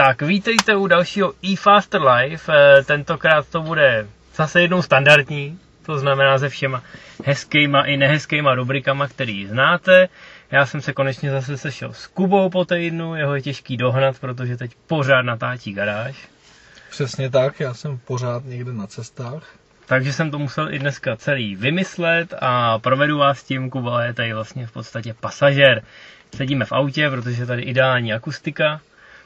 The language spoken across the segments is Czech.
Tak, vítejte u dalšího eFaster Live. Eh, Tentokrát to bude zase jednou standardní, to znamená se všema hezkýma i nehezkýma rubrikama, který znáte. Já jsem se konečně zase sešel s Kubou po týdnu, jeho je těžký dohnat, protože teď pořád natátí garáž. Přesně tak, já jsem pořád někde na cestách. Takže jsem to musel i dneska celý vymyslet a provedu vás tím, Kuba je tady vlastně v podstatě pasažér. Sedíme v autě, protože je tady ideální akustika.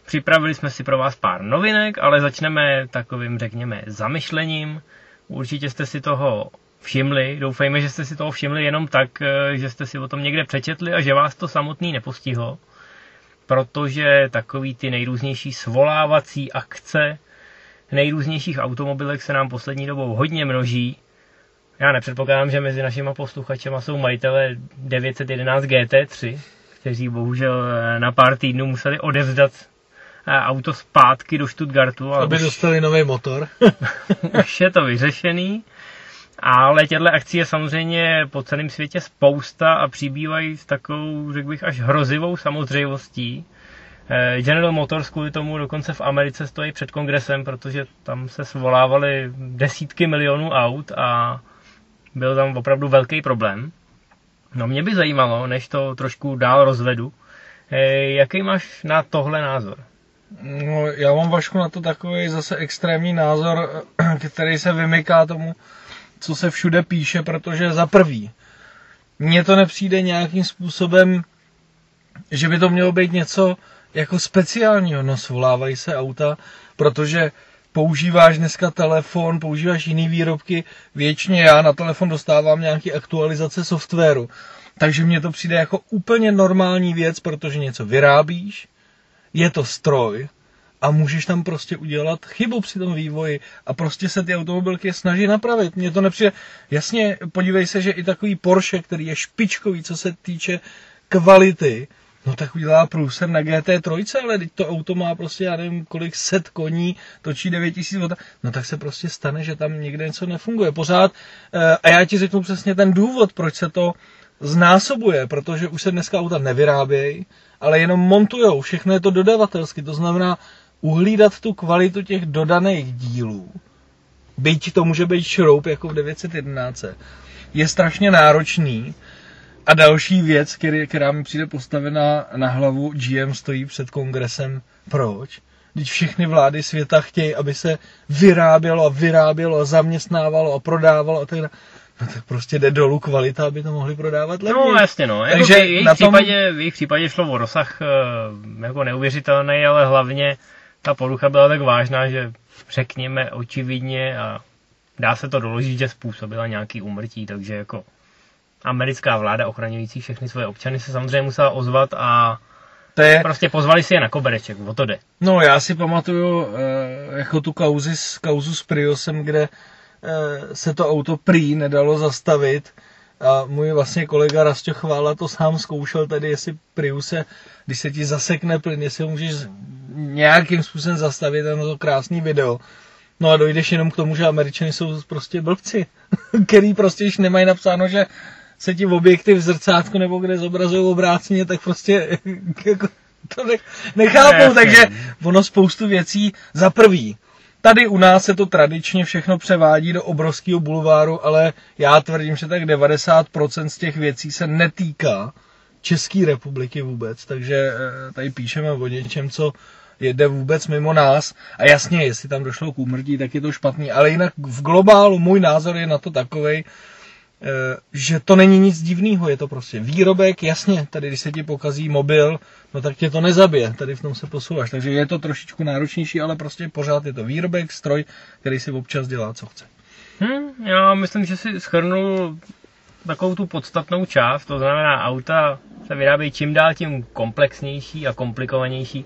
Připravili jsme si pro vás pár novinek, ale začneme takovým, řekněme, zamyšlením. Určitě jste si toho všimli, doufejme, že jste si toho všimli jenom tak, eh, že jste si o tom někde přečetli a že vás to samotný nepostihlo. Protože takový ty nejrůznější svolávací akce nejrůznějších automobilek se nám poslední dobou hodně množí. Já nepředpokládám, že mezi našimi posluchačema jsou majitele 911 GT3, kteří bohužel eh, na pár týdnů museli odevzdat auto zpátky do Stuttgartu. Aby už, dostali nový motor. už je to vyřešený. Ale těchto akcí je samozřejmě po celém světě spousta a přibývají s takovou, řekl bych, až hrozivou samozřejmostí. Eh, General Motors kvůli tomu dokonce v Americe stojí před kongresem, protože tam se svolávaly desítky milionů aut a byl tam opravdu velký problém. No mě by zajímalo, než to trošku dál rozvedu, eh, jaký máš na tohle názor? No, já mám Vašku na to takový zase extrémní názor, který se vymyká tomu, co se všude píše, protože za prvý, mně to nepřijde nějakým způsobem, že by to mělo být něco jako speciálního. No, svolávají se auta, protože používáš dneska telefon, používáš jiný výrobky, většině já na telefon dostávám nějaký aktualizace softwaru. Takže mně to přijde jako úplně normální věc, protože něco vyrábíš, je to stroj a můžeš tam prostě udělat chybu při tom vývoji a prostě se ty automobilky snaží napravit. Mně to nepřijde. Jasně, podívej se, že i takový Porsche, který je špičkový, co se týče kvality, No tak udělá průser na GT3, ale teď to auto má prostě, já nevím, kolik set koní, točí 9000 V, no tak se prostě stane, že tam někde něco nefunguje. Pořád, eh, a já ti řeknu přesně ten důvod, proč se to znásobuje, protože už se dneska auta nevyrábějí, ale jenom montujou, všechno je to dodavatelsky, to znamená uhlídat tu kvalitu těch dodaných dílů, byť to může být šroub jako v 911, je strašně náročný, a další věc, který, která mi přijde postavená na hlavu, GM stojí před kongresem. Proč? Když všechny vlády světa chtějí, aby se vyrábělo a vyrábělo a zaměstnávalo a prodávalo a tak dále. No tak prostě jde dolů kvalita, aby to mohli prodávat levně. No jasně no, jako Takže v jejich, tom... případě, v jejich případě šlo o rozsah eh, jako neuvěřitelný, ale hlavně ta porucha byla tak vážná, že řekněme očividně a dá se to doložit, že způsobila nějaký umrtí, takže jako americká vláda ochraňující všechny svoje občany se samozřejmě musela ozvat a to je... prostě pozvali si je na kobereček, o to jde. No já si pamatuju eh, jako tu kauzi, kauzu s Priusem, kde se to auto prý nedalo zastavit a můj vlastně kolega Rasto Chvála to sám zkoušel tady, jestli Priuse, když se ti zasekne plyn, jestli ho můžeš nějakým způsobem zastavit, je to krásný video. No a dojdeš jenom k tomu, že američani jsou prostě blbci, který prostě již nemají napsáno, že se ti objekty v zrcátku nebo kde zobrazují obráceně, tak prostě jako, to nechápou, ne, takže ono spoustu věcí za prvý. Tady u nás se to tradičně všechno převádí do obrovského bulváru, ale já tvrdím, že tak 90% z těch věcí se netýká České republiky vůbec, takže eh, tady píšeme o něčem, co jede vůbec mimo nás. A jasně, jestli tam došlo k úmrtí, tak je to špatný. Ale jinak v globálu můj názor je na to takovej, Eh, že to není nic divného, je to prostě výrobek, jasně, tady když se ti pokazí mobil, no tak tě to nezabije, tady v tom se posouváš, takže je to trošičku náročnější, ale prostě pořád je to výrobek, stroj, který si občas dělá, co chce. Hmm, já myslím, že si schrnul takovou tu podstatnou část, to znamená auta se vyrábějí čím dál tím komplexnější a komplikovanější.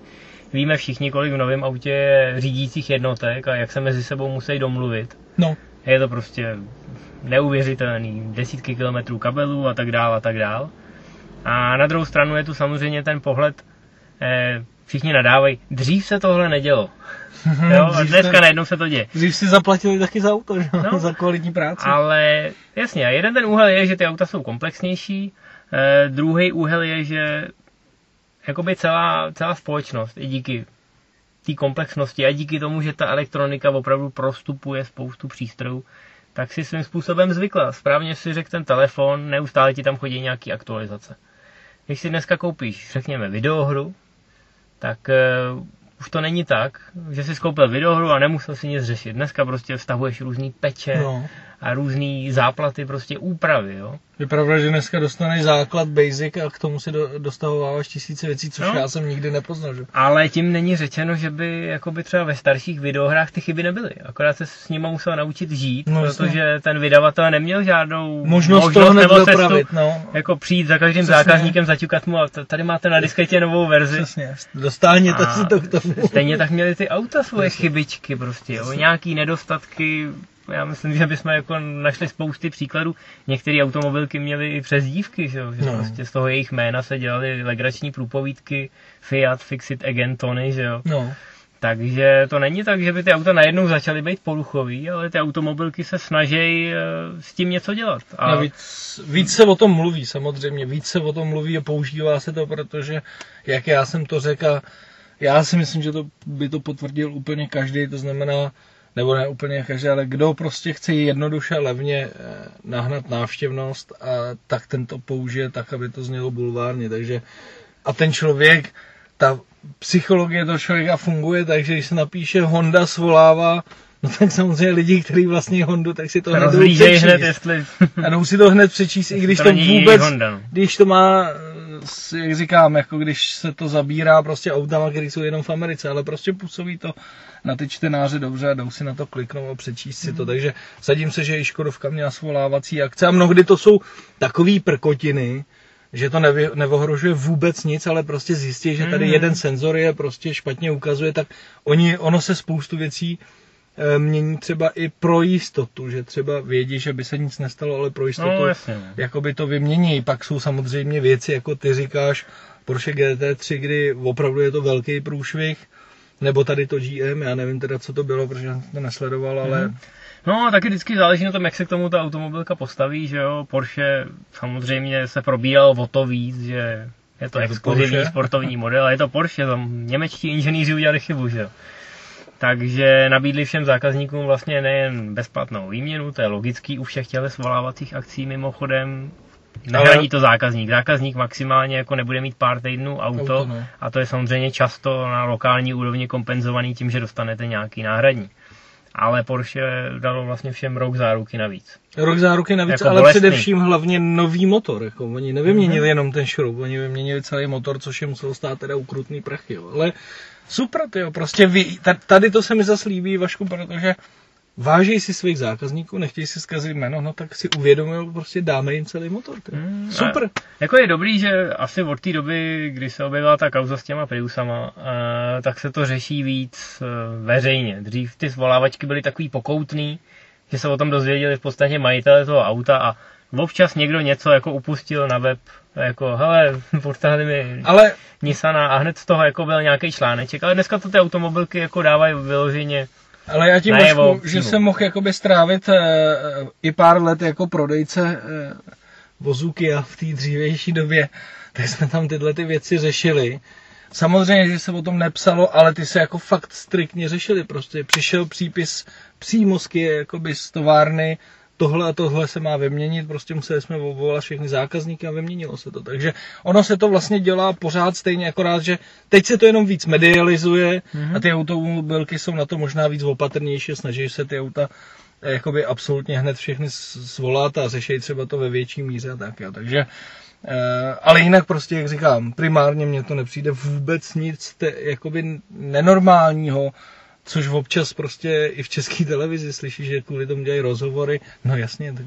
Víme všichni, kolik v novém autě je řídících jednotek a jak se mezi sebou musí domluvit. No. Je to prostě neuvěřitelný, desítky kilometrů kabelů a tak dál a tak dál. A na druhou stranu je tu samozřejmě ten pohled, eh, všichni nadávají, dřív se tohle nedělo. jo, a dneska se, najednou se to děje. Dřív si zaplatili taky za auto, že? No, za kvalitní práci. Ale jasně, a jeden ten úhel je, že ty auta jsou komplexnější, eh, druhý úhel je, že jakoby celá, celá společnost i díky té komplexnosti a díky tomu, že ta elektronika opravdu prostupuje spoustu přístrojů, tak si svým způsobem zvykla. Správně si řekl ten telefon, neustále ti tam chodí nějaký aktualizace. Když si dneska koupíš, řekněme, videohru, tak uh, už to není tak, že jsi skoupil videohru a nemusel si nic řešit. Dneska prostě vstavuješ různý peče no. A různý záplaty, prostě úpravy, jo. Je pravda, že dneska dostaneš základ basic a k tomu si do, dostavováváš tisíce věcí, což no. já jsem nikdy nepoznal. Že? Ale tím není řečeno, že by jakoby třeba ve starších videohrách ty chyby nebyly. Akorát se s nima musel naučit žít, no, protože jasně. ten vydavatel neměl žádnou možnost, možnost toho nebo cestu, dopravit, no. jako přijít za každým Přesně. zákazníkem, zaťukat mu a tady máte na disketě novou verzi. Přesně, dostáhněte si to k tomu. Stejně tak měli ty auta svoje Přesně. chybičky prostě, jo. nějaký nedostatky, já myslím, že bychom jako našli spousty příkladů. Některé automobilky měly i přezdívky, že, že no. prostě z toho jejich jména se dělaly legrační průpovídky Fiat, Fixit, Again, Tony, že jo. No. Takže to není tak, že by ty auta najednou začaly být poruchový, ale ty automobilky se snaží eh, s tím něco dělat. A... No, víc, víc se o tom mluví, samozřejmě. Víc se o tom mluví a používá se to, protože, jak já jsem to řekl, já si myslím, že to by to potvrdil úplně každý, to znamená, nebo ne úplně každý, ale kdo prostě chce jednoduše levně eh, nahnat návštěvnost, a tak ten to použije tak, aby to znělo bulvárně. Takže a ten člověk, ta psychologie toho člověka funguje, takže když se napíše Honda svolává, no tak samozřejmě lidi, kteří vlastně Hondu, tak si to hned jdou přečíst. hned, jestli... A jdou si to hned přečíst, i když to, to vůbec, Honda, no. když to má jak říkám, jako když se to zabírá prostě autama, které jsou jenom v Americe, ale prostě působí to na ty čtenáře dobře a jdou si na to kliknout a přečíst si to. Mhm. Takže sadím se, že i Škodovka měla svolávací akce a mnohdy to jsou takové prkotiny, že to nevy, neohrožuje vůbec nic, ale prostě zjistí, že tady mm. jeden senzor je prostě špatně ukazuje, tak oni, ono se spoustu věcí mění třeba i pro jistotu, že třeba vědí, že by se nic nestalo, ale pro jistotu no, jasně. jakoby to vymění. Pak jsou samozřejmě věci, jako ty říkáš, Porsche GT3, kdy opravdu je to velký průšvih, nebo tady to GM, já nevím teda, co to bylo, protože jsem to nesledoval, ale... Mm. No a taky vždycky záleží na tom, jak se k tomu ta automobilka postaví, že jo. Porsche samozřejmě se probíral o to víc, že je to je exkluzivní sportovní model a je to Porsche, tam němečtí inženýři udělali chybu, že jo. Takže nabídli všem zákazníkům vlastně nejen bezplatnou výměnu, to je logický u všech těchto svolávacích akcí mimochodem, Nehradí to zákazník. Zákazník maximálně jako nebude mít pár týdnů auto, auto no. a to je samozřejmě často na lokální úrovni kompenzovaný tím, že dostanete nějaký náhradní. Ale Porsche dalo vlastně všem rok záruky navíc. Rok záruky navíc, jako ale bolestný. především hlavně nový motor. Jako oni nevyměnili mm-hmm. jenom ten šroub, oni vyměnili celý motor, což je muselo stát teda ukrutný prachy. Jo. Ale super, tyjo, prostě vy, tady to se mi zase líbí, Vašku, protože váží si svých zákazníků, nechtějí si zkazit jméno, no tak si uvědomují, prostě dáme jim celý motor. Mm, Super. Jako je dobrý, že asi od té doby, kdy se objevila ta kauza s těma Priusama, uh, tak se to řeší víc uh, veřejně. Dřív ty zvolávačky byly takový pokoutný, že se o tom dozvěděli v podstatě majitele toho auta a občas někdo něco jako upustil na web, jako hele, podtrhli mi ale... Nissana a hned z toho jako byl nějaký článeček, ale dneska to ty automobilky jako dávají vyloženě ale já ti možku, že jsem mohl jakoby strávit e, i pár let jako prodejce e, vozů Kia v té dřívější době, tak jsme tam tyhle ty věci řešili. Samozřejmě, že se o tom nepsalo, ale ty se jako fakt striktně řešili. Prostě přišel přípis přímo z Kia, jakoby z továrny, tohle a tohle se má vyměnit, prostě museli jsme obvolat všechny zákazníky a vyměnilo se to. Takže ono se to vlastně dělá pořád stejně, akorát, že teď se to jenom víc medializuje mm-hmm. a ty automobilky jsou na to možná víc opatrnější, snaží se ty auta eh, jakoby absolutně hned všechny svolat a řeší třeba to ve větší míře a tak. Jo. Takže eh, ale jinak prostě, jak říkám, primárně mně to nepřijde vůbec nic te, jakoby nenormálního, což občas prostě i v české televizi slyší, že kvůli tomu dělají rozhovory. No jasně, tak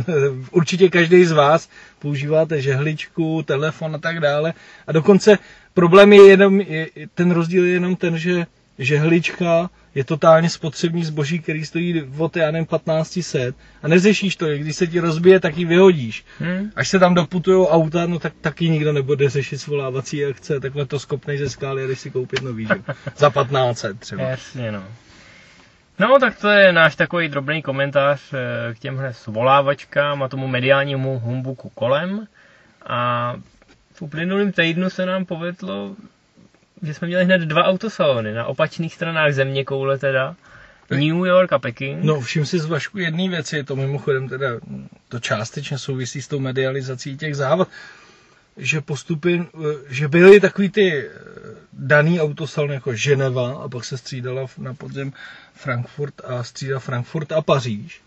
určitě každý z vás používáte žehličku, telefon a tak dále. A dokonce problém je jenom, je, ten rozdíl je jenom ten, že žehlička je totálně spotřební zboží, který stojí od, já nevím, 1500 a neřešíš to, když se ti rozbije, tak ji vyhodíš. Hmm. Až se tam doputují auta, no tak taky nikdo nebude řešit svolávací akce, takhle to skopnej ze skály a jdeš si koupit nový, že? Za 1500 třeba. Jasně, no. No, tak to je náš takový drobný komentář eh, k těmhle svolávačkám a tomu mediálnímu humbuku kolem. A v uplynulém týdnu se nám povedlo že jsme měli hned dva autosalony na opačných stranách země koule teda. New York a Peking. No, všim si z Vašku jedné věci, to mimochodem teda, to částečně souvisí s tou medializací těch závod, že postupy, že byly takový ty daný autosalony jako Ženeva a pak se střídala na podzem Frankfurt a střídala Frankfurt a Paříž.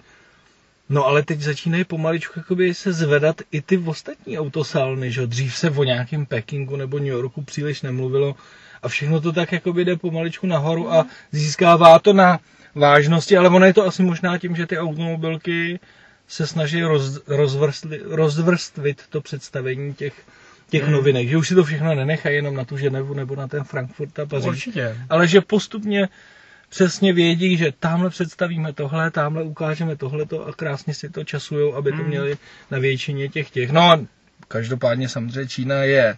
No ale teď začínají pomaličku jakoby se zvedat i ty ostatní autosalny, že dřív se o nějakém Pekingu nebo New Yorku příliš nemluvilo a všechno to tak jakoby jde pomaličku nahoru a získává to na vážnosti, ale ono je to asi možná tím, že ty automobilky se snaží roz, rozvrstvit to představení těch, těch hmm. novinek, že už si to všechno nenechají jenom na tu Ženevu nebo na ten Frankfurt a Paříž, Určitě. ale že postupně přesně vědí, že tamhle představíme tohle, tamhle ukážeme tohleto a krásně si to časujou, aby to hmm. měli na většině těch těch. No a každopádně samozřejmě Čína je,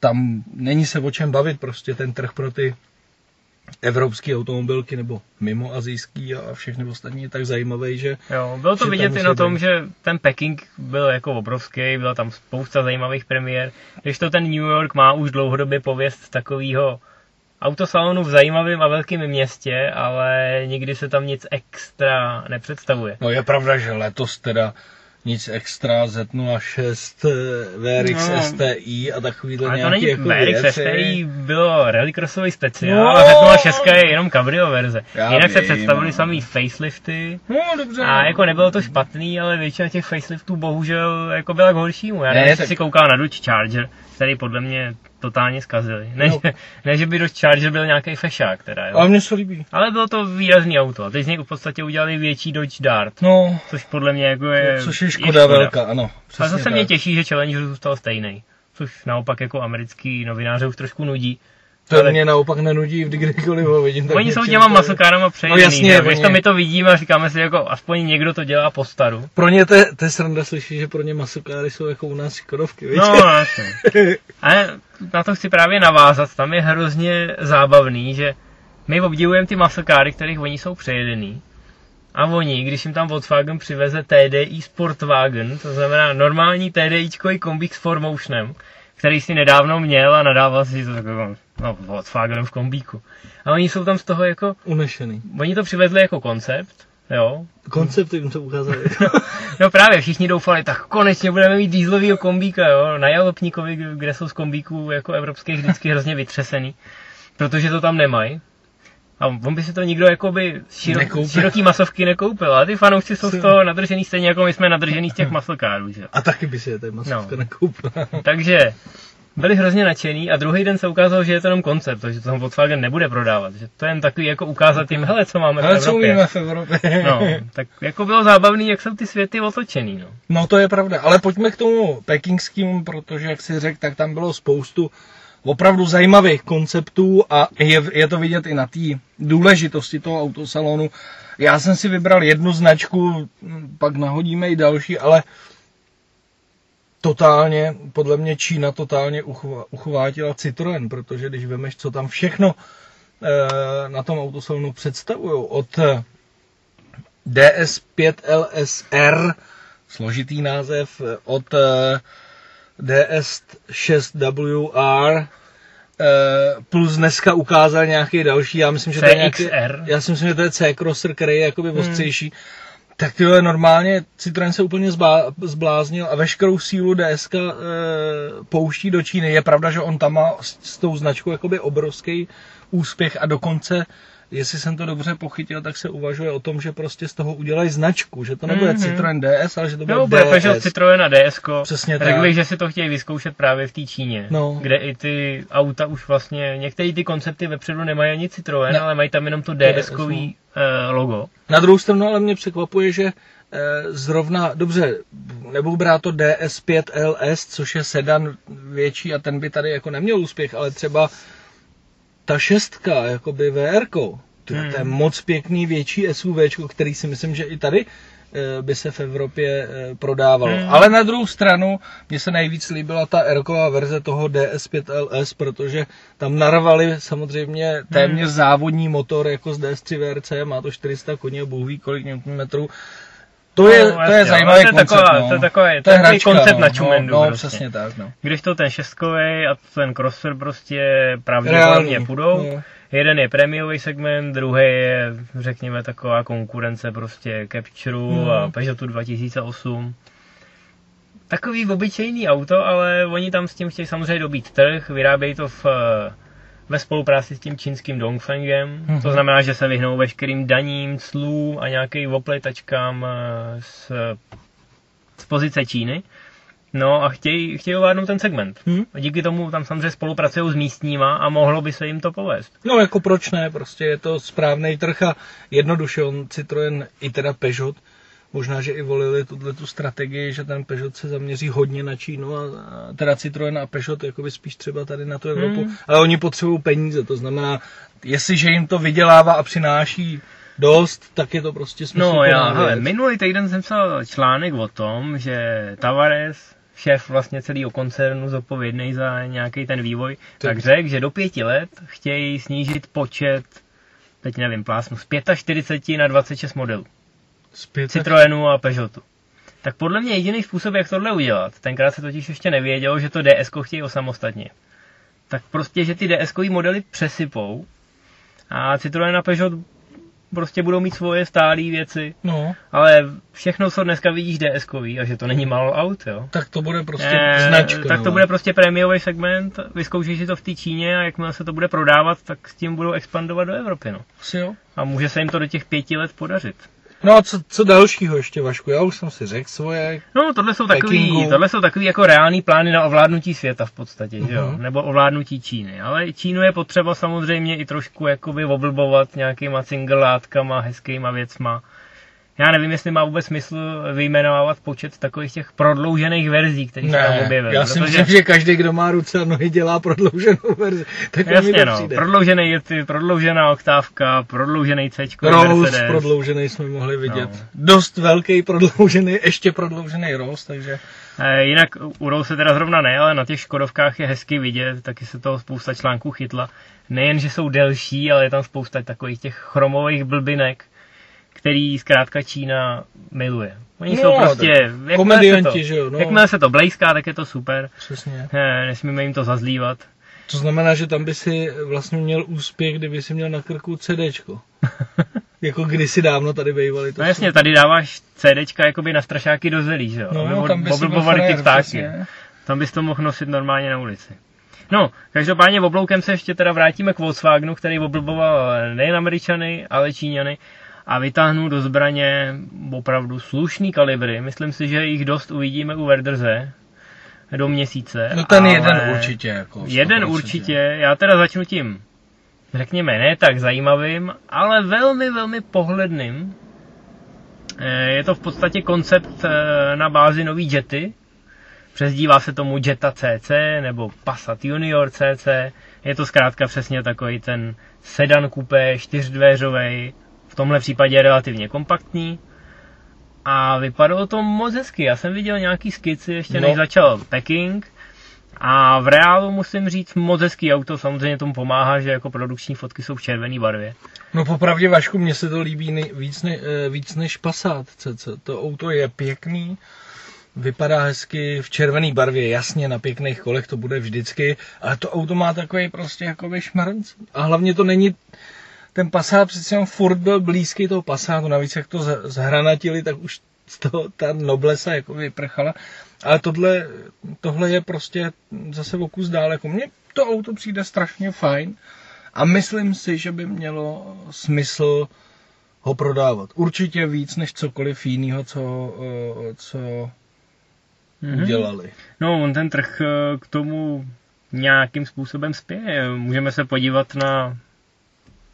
tam není se o čem bavit, prostě ten trh pro ty evropské automobilky nebo mimo azijský a všechny ostatní je tak zajímavý, že... Jo, bylo to že vidět i na tom, že ten Peking byl jako obrovský, byla tam spousta zajímavých premiér, když to ten New York má už dlouhodobě pověst takového autosalonu v zajímavém a velkém městě, ale nikdy se tam nic extra nepředstavuje. No je pravda, že letos teda nic extra, Z06, VRX no, STI a takovýhle ale nějaký to není jako VRX věci. STI bylo rallycrossový speciál no, a Z06 je jenom cabrio verze. Jinak vím, se představili no. samý facelifty no, dobře, a no. jako nebylo to špatný, ale většina těch faceliftů bohužel jako byla k horšímu. Já nevím, jestli si koukal na Dodge Charger, který podle mě totálně zkazili. Ne, no. že, ne, že by Dodge Charger byl nějaký fešák teda, jo. Ale mně se líbí. Ale bylo to výrazný auto. A teď z něj v podstatě udělali větší Dodge Dart. No. Což podle mě jako je... Což je škoda, je škoda. velká, ano. A zase tak. mě těší, že Challenger zůstal stejný. Což naopak jako americký novináře už trošku nudí. To ale... mě naopak nenudí, kdykoliv ho vidím. Oni jsou těma masokárama přejený. No jasně, Když to my to vidíme a říkáme si, jako aspoň někdo to dělá po staru. Pro ně to, to je sranda slyší, že pro ně masokáry jsou jako u nás Škodovky, víš? No, jasně. Ale na to chci právě navázat, tam je hrozně zábavný, že my obdivujeme ty masokáry, kterých oni jsou přejedený. A oni, když jim tam Volkswagen přiveze TDI Sportwagen, to znamená normální TDIčkový kombík s Formotionem, který si nedávno měl a nadával si to takovou, no, Volkswagenem v kombíku. A oni jsou tam z toho jako... Unešený. Oni to přivezli jako koncept, jo. Koncept jim to ukázali. no, no, právě, všichni doufali, tak konečně budeme mít dýzlovýho kombíka, jo. Na Jalopníkovi, kde jsou z kombíků jako evropských vždycky hrozně vytřesený. Protože to tam nemají. A on by si to nikdo jakoby širo, široký masovky nekoupil, ale ty fanoušci jsou z toho nadržený stejně jako my jsme nadržený z těch maslkárů, že? A taky by si je tady masovka no. nekoupil. Takže byli hrozně nadšený a druhý den se ukázalo, že je to jenom koncept, že to Volkswagen nebude prodávat, že to je jen takový jako ukázat jim, hele, co máme hele, v Evropě. co v Evropě. no, tak jako bylo zábavný, jak jsou ty světy otočený, no. No to je pravda, ale pojďme k tomu pekingskému, protože jak si řekl, tak tam bylo spoustu opravdu zajímavých konceptů a je, je to vidět i na té důležitosti toho autosalonu. Já jsem si vybral jednu značku, pak nahodíme i další, ale totálně, podle mě Čína totálně uchvátila Citroen, protože když vemeš, co tam všechno e, na tom autosalonu představují, od DS5 LSR, složitý název, od e, DS6WR, eh, plus dneska ukázal nějaký další, já myslím, že to je nějaký, já si myslím, že to je C-Crosser, který je jakoby hmm. ostřejší. Tak je normálně, Citroen se úplně zbá, zbláznil a veškerou sílu DSK e, eh, pouští do Číny. Je pravda, že on tam má s, s tou značkou jakoby obrovský úspěch a dokonce jestli jsem to dobře pochytil, tak se uvažuje o tom, že prostě z toho udělají značku, že to nebude mm-hmm. Citroen DS, ale že to bude no, bude Peugeot Citroen a DS. Přesně tak. Řekl že si to chtějí vyzkoušet právě v té Číně, no. kde i ty auta už vlastně, některé ty koncepty vepředu nemají ani Citroen, ne. ale mají tam jenom to DS-kový DS, uh, logo. Na druhou stranu ale mě překvapuje, že eh, zrovna, dobře, nebudu brát to DS5 LS, což je sedan větší a ten by tady jako neměl úspěch, ale třeba ta šestka, jakoby VR, to, hmm. to je moc pěkný větší SUV, který si myslím, že i tady eh, by se v Evropě eh, prodávalo. Hmm. Ale na druhou stranu, mně se nejvíc líbila ta Erková verze toho DS5 LS, protože tam narvali samozřejmě téměř hmm. závodní motor jako z DS3 VRC, má to 400 koní a bůh ví kolik metrů To je, No, to je zajímavý to je koncept, taková- no. to je takový- to je hračka, koncept no, na čumendu No, no prostě. přesně tak, no. Když to ten šestkový a ten crosser prostě pravděpodobně Reálný, půjdou. no. Jeden je prémiový segment, druhý je, řekněme, taková konkurence prostě Capture Hmm. a Peugeotu 2008. Takový obyčejný auto, ale oni tam s tím chtějí samozřejmě dobít trh, vyrábějí to v, eh, ve spolupráci s tím čínským Dongfengem, Mhm. to znamená, že se vyhnou veškerým daním, clů a nějakým opletačkám eh, z, z pozice Číny. No a chtějí, chtějí ovládnout ten segment. Hm? A díky tomu tam samozřejmě spolupracují s místníma a mohlo by se jim to povést. No jako proč ne, prostě je to správný trh a jednoduše on Citroen i teda Peugeot, možná, že i volili tuhle tu strategii, že ten Peugeot se zaměří hodně na Čínu a, a teda Citroen a Peugeot jakoby spíš třeba tady na tu Evropu, Hmm. ale oni potřebují peníze, to znamená, jestliže jim to vydělává a přináší dost, tak je to prostě No smysluplná já, hele, minulý týden jsem psal článek o tom, že Tavares, šéf vlastně celého koncernu zodpovědný za nějaký ten vývoj, Ty. tak řekl, že do pěti let chtějí snížit počet, teď nevím, plásnu, z 45 na 26 modelů. Zpět, Citroenu a Peugeotu. Tak podle mě jediný způsob, jak tohle udělat, tenkrát se totiž ještě nevědělo, že to DS chtějí osamostatně. Tak prostě, že ty DS modely přesypou a Citroen a Peugeot prostě budou mít svoje stálé věci, No, ale všechno, co dneska vidíš ds a že to není málo aut, jo. tak to bude prostě Eh, značka. tak to no. bude prostě prémiový segment, vyzkoušej si to v té Číně a jakmile se to bude prodávat, tak s tím budou expandovat do Evropy, no. Asi jo. A může se jim to do těch pěti let podařit. No a co, co dalšího ještě, Vašku? Já už jsem si řekl svoje. No, tohle jsou takový, Pekingu. tohle jsou takový jako reální plány na ovládnutí světa v podstatě, že jo? Mhm. Nebo ovládnutí Číny. Ale Čínu je potřeba samozřejmě i trošku jakoby oblbovat nějakýma cingelátkama, hezkýma věcma. Já nevím, jestli má vůbec smysl vyjmenovávat počet takových těch prodloužených verzí, které se tam objevily. já si myslím, že každý, kdo má ruce a nohy, dělá prodlouženou verzi. Tak Jasně no, přijde. prodloužený je ty, prodloužená oktávka, prodloužený C, Rose prodloužený jsme mohli vidět. No. Dost velký prodloužený, ještě prodloužený Rose, takže Eh, Jinak u Rose teda zrovna ne, ale na těch Škodovkách je hezky vidět, taky se toho spousta článků chytla. Nejen, že jsou delší, ale je tam spousta takových těch chromových blbinek, který zkrátka Čína miluje. Oni No, jsou prostě, se, komedianti, to, že jo, no. jakmile se to blejská, tak je to super. přesně. Eh, Nesmíme jim to zazlívat. To znamená, že tam by si vlastně měl úspěch, kdyby si měl na krku CDčko. jako kdysi dávno tady bývali. To No jasně, tady dáváš CDčka jakoby na strašáky do zelí, že jo? aby no, tam by si byl oblbovali ty ptáky. Tam bys to mohl nosit normálně na ulici. No, každopádně obloukem se ještě teda vrátíme k Volkswagenu, který oblboval nejen Američany, ale Číňany a vytáhnu do zbraně opravdu slušný kalibry. Myslím si, že jich dost uvidíme u Werderze do měsíce. No ten ale jeden určitě. Jako Jeden 100%. určitě. Já teda začnu tím, řekněme, ne tak zajímavým, ale velmi, velmi pohledným. Eh, Je to v podstatě koncept eh, na bázi nový Jety. Přezdívá se tomu Jetta CC nebo Passat Junior CC. Je to zkrátka přesně takový ten sedan kupé, čtyřdvéřový, v tomhle případě relativně kompaktní. A vypadalo to moc hezky. Já jsem viděl nějaký skici ještě než No. začal packing. A v reálu musím říct moc hezký auto, samozřejmě tomu pomáhá, že jako produkční fotky jsou v červené barvě. No popravdě Vašku, mně se to líbí nej, víc, ne, eh, víc než Passat CC. To auto je pěkný, vypadá hezky v červené barvě, jasně na pěkných kolech to bude vždycky, ale to auto má takový prostě jakoby šmrnc. A hlavně to není, ten Passat přece jenom furt byl blízký toho Passatu, navíc jak to zhranatili, tak už z toho ta noblesa jako vyprchala. Ale tohle, tohle je prostě zase o kus dál. Jako mně to auto přijde strašně fajn. A myslím si, že by mělo smysl ho prodávat. Určitě víc než cokoliv jiného, co, eh, co Mhm. udělali. No, on ten trh eh, k tomu nějakým způsobem spěje. Můžeme se podívat na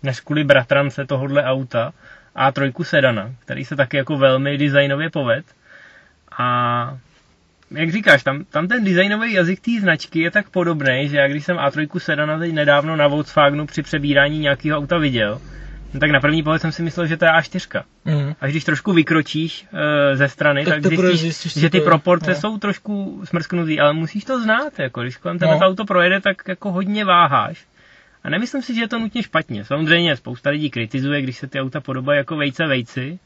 neskuli bratrance tohohle auta A3 sedana, který se taky jako velmi designově poved. A jak říkáš, tam, tam ten designový jazyk té značky je tak podobný, že já když jsem A3 sedana teď nedávno na Volkswagenu při přebírání nějakého auta viděl, no tak na první pohled jsem si myslel, že to je A4. Mm. Až když trošku vykročíš e, ze strany, Tak tak, zjistíš, zjistíš, že ty to proporce No. jsou trošku smrsknutý, ale musíš to znát, jako když kolem tebe No. to auto projede, tak jako hodně váháš. A nemyslím si, že je to nutně špatně. Samozřejmě spousta lidí kritizuje, když se ty auta podobají jako vejce vejci,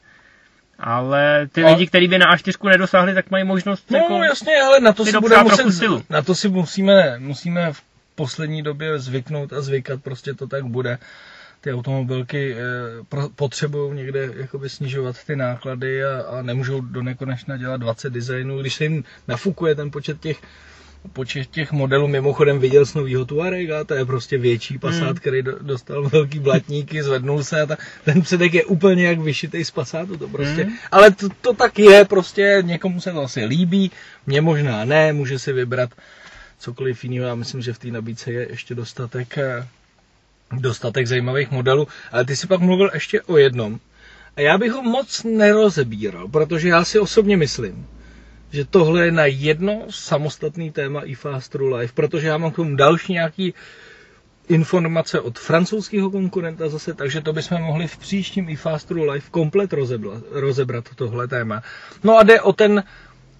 Ale ty A- lidi, kteří by na A4 nedosáhli, tak mají možnost No jako... jasně, ale na to si bude muset, stylu. na to si musíme, musíme v poslední době zvyknout a zvykat, prostě to tak bude. Ty automobilky eh, potřebují někde jakoby snižovat ty náklady a, a nemůžou do nekonečna dělat 20 designů, když se jim nafukuje ten počet těch počet těch modelů, mimochodem viděl z novýho Tuarega, to je prostě větší Passat, Hmm. který do, dostal velký blatníky, zvednul se a ta, ten předek je úplně jak vyšitej z Passatu, to prostě, Hmm. ale to, to tak je, prostě někomu se to asi líbí, mně možná ne, může si vybrat cokoliv jiného, já myslím, že v té nabídce je ještě dostatek, eh, dostatek zajímavých modelů, ale ty si pak mluvil ještě o jednom, a já bych ho moc nerozebíral, protože já si osobně myslím, že tohle je na jedno samostatný téma i Fast True Life, protože já mám k tomu další nějaký informace od francouzského konkurenta zase, takže to bychom mohli v příštím i Fast True Life komplet rozebrat, rozebrat tohle téma. No a jde o ten,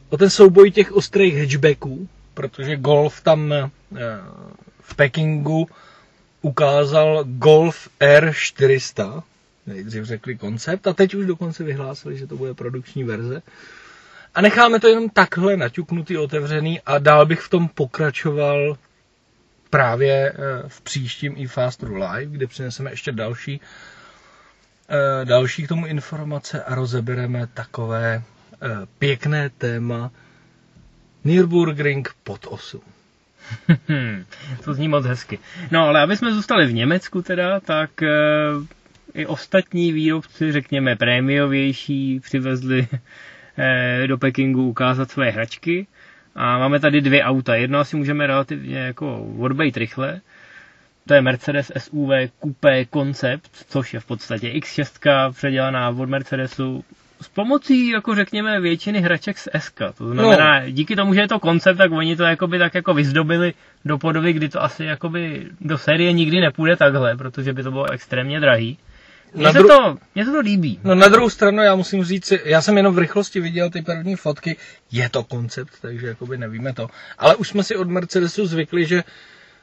o ten souboj těch ostrých hatchbacků, protože Golf tam eh, v Pekingu ukázal Golf R400, nejdřív řekli koncept a teď už dokonce vyhlásili, že to bude produkční verze. A necháme to jenom takhle naťuknutý, otevřený a dál bych v tom pokračoval právě eh, v příštím i Fast Live, kde přineseme ještě další, eh, další k tomu informace a rozebereme takové eh, pěkné téma Nürburgring pod 8. Hmm, to zní moc hezky. No, ale aby jsme zůstali v Německu teda, tak i ostatní výrobci, řekněme prémiovější, přivezli do Pekingu ukázat své hračky. A máme tady dvě auta. Jedno asi můžeme relativně jako odbejt rychle. To je Mercedes SUV Coupé Concept, což je v podstatě X6 předělaná od Mercedesu s pomocí, jako řekněme, většiny hraček z SK. To znamená, no. díky tomu, že je to koncept, tak oni to jakoby tak jako vyzdobili do podoby, kdy to asi jakoby do série nikdy nepůjde takhle, protože by to bylo extrémně drahý. Mně se, dru- to, mně se to líbí. No na druhou stranu já musím říct, já jsem jenom v rychlosti viděl ty první fotky, je to koncept, takže jakoby nevíme to. Ale už jsme si od Mercedesu zvykli, že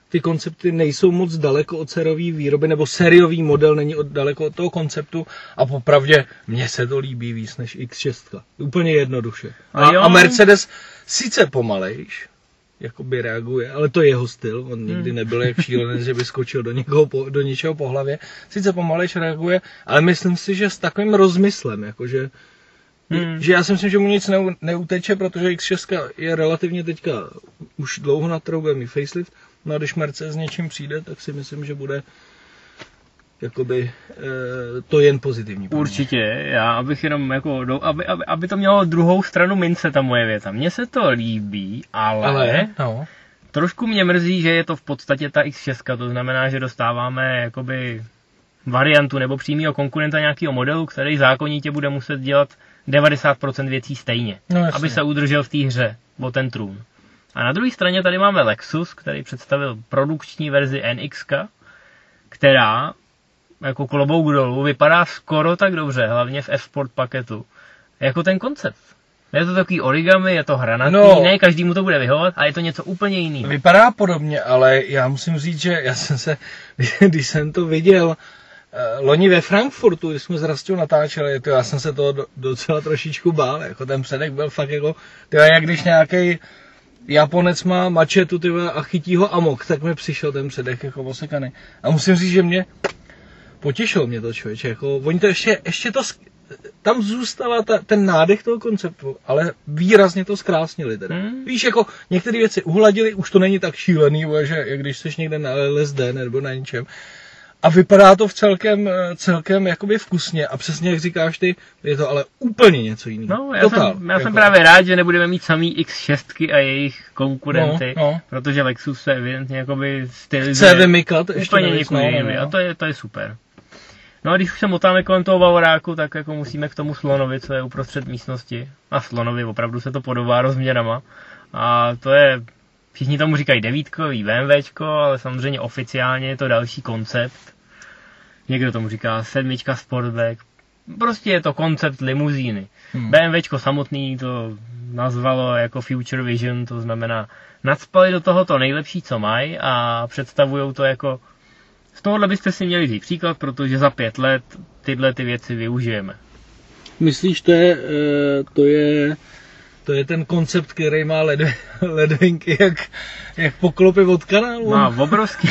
ty koncepty nejsou moc daleko od sériové výroby, nebo sériový model není od, daleko od toho konceptu a popravdě mně se to líbí víc než X6. Úplně jednoduše. A A, jo. a Mercedes sice pomalejš, jakoby reaguje, ale to je jeho styl, on nikdy Hmm. nebyl jak šílenec, že by skočil do, někoho, po- do něčeho po hlavě. Sice pomalejš reaguje, ale myslím si, že s takovým rozmyslem, jakože Hmm. že já si myslím, že mu nic neu, neuteče, protože X6 je relativně teďka už dlouho na trhu, bude mít facelift, no a když Mercedes s něčím přijde, tak si myslím, že bude jakoby e, to jen pozitivní. Určitě, já abych jenom jako, do, aby, aby, aby to mělo druhou stranu mince, ta moje věta. Mně se to líbí, ale, ale Ale, no, trošku mě mrzí, že je to v podstatě ta X6, to znamená, že dostáváme jakoby variantu nebo přímého konkurenta nějakého modelu, který zákonitě bude muset dělat 90% věcí stejně, no jasně. aby se udržel v té hře o ten trůn. A na druhé straně tady máme Lexus, který představil produkční verzi NX, která jako klobouk dolů vypadá skoro tak dobře, hlavně v F-Sport paketu, jako ten koncept. Je to takový origami, je to hranatý, No. ne každému to bude vyhovovat a je to něco úplně jiného. Vypadá podobně, ale já musím říct, že já jsem se, když jsem to viděl, eh, loni ve Frankfurtu, když jsme s Rastou natáčeli, to já jsem se toho do- docela trošičku bál, jako ten předek byl fakt jako, to jak když nějaký Japonec má mačetu ty vole, a chytí ho amok, tak mi přišel ten předek jako osekaný. A musím říct, že mě potěšil mě to člověče, jako oni to ještě, ještě to, tam zůstává ta, ten nádech toho konceptu, ale výrazně to zkrásnili teda. Hmm. Víš, jako některé věci uhladili, už to není tak šílený, že jak když jsi někde na LSD nebo na něčem. A vypadá to v celkem, eh, celkem jakoby vkusně a přesně jak říkáš ty, je to ale úplně něco jiného. No, já, jsem, já jsem právě rád, že nebudeme mít samý X6 a jejich konkurenty, No, no. protože Lexus se evidentně jakoby stylizuje Chce vymykat ještě úplně někud no, no, no. a to je, to je super. No a když už se motáme kolem toho Vavoráku, tak jako musíme k tomu slonovi, co je uprostřed místnosti. A slonovi opravdu se to podobá rozměrama. A to je, všichni tomu říkají devítkový BMWčko, ale samozřejmě oficiálně je to další koncept. Někdo tomu říká sedmička Sportback. Prostě je to koncept limuzíny. Hmm. BMWčko samotný to nazvalo jako Future Vision, to znamená nadspali do toho to nejlepší, co mají a představují to jako z tohohle byste si měli vzít příklad, protože za pět let tyhle ty věci využijeme. Myslíš, to je, eh, to je, to je ten koncept, který má led, ledvinky, jak, jak poklopy od kanálu? Má obrovský,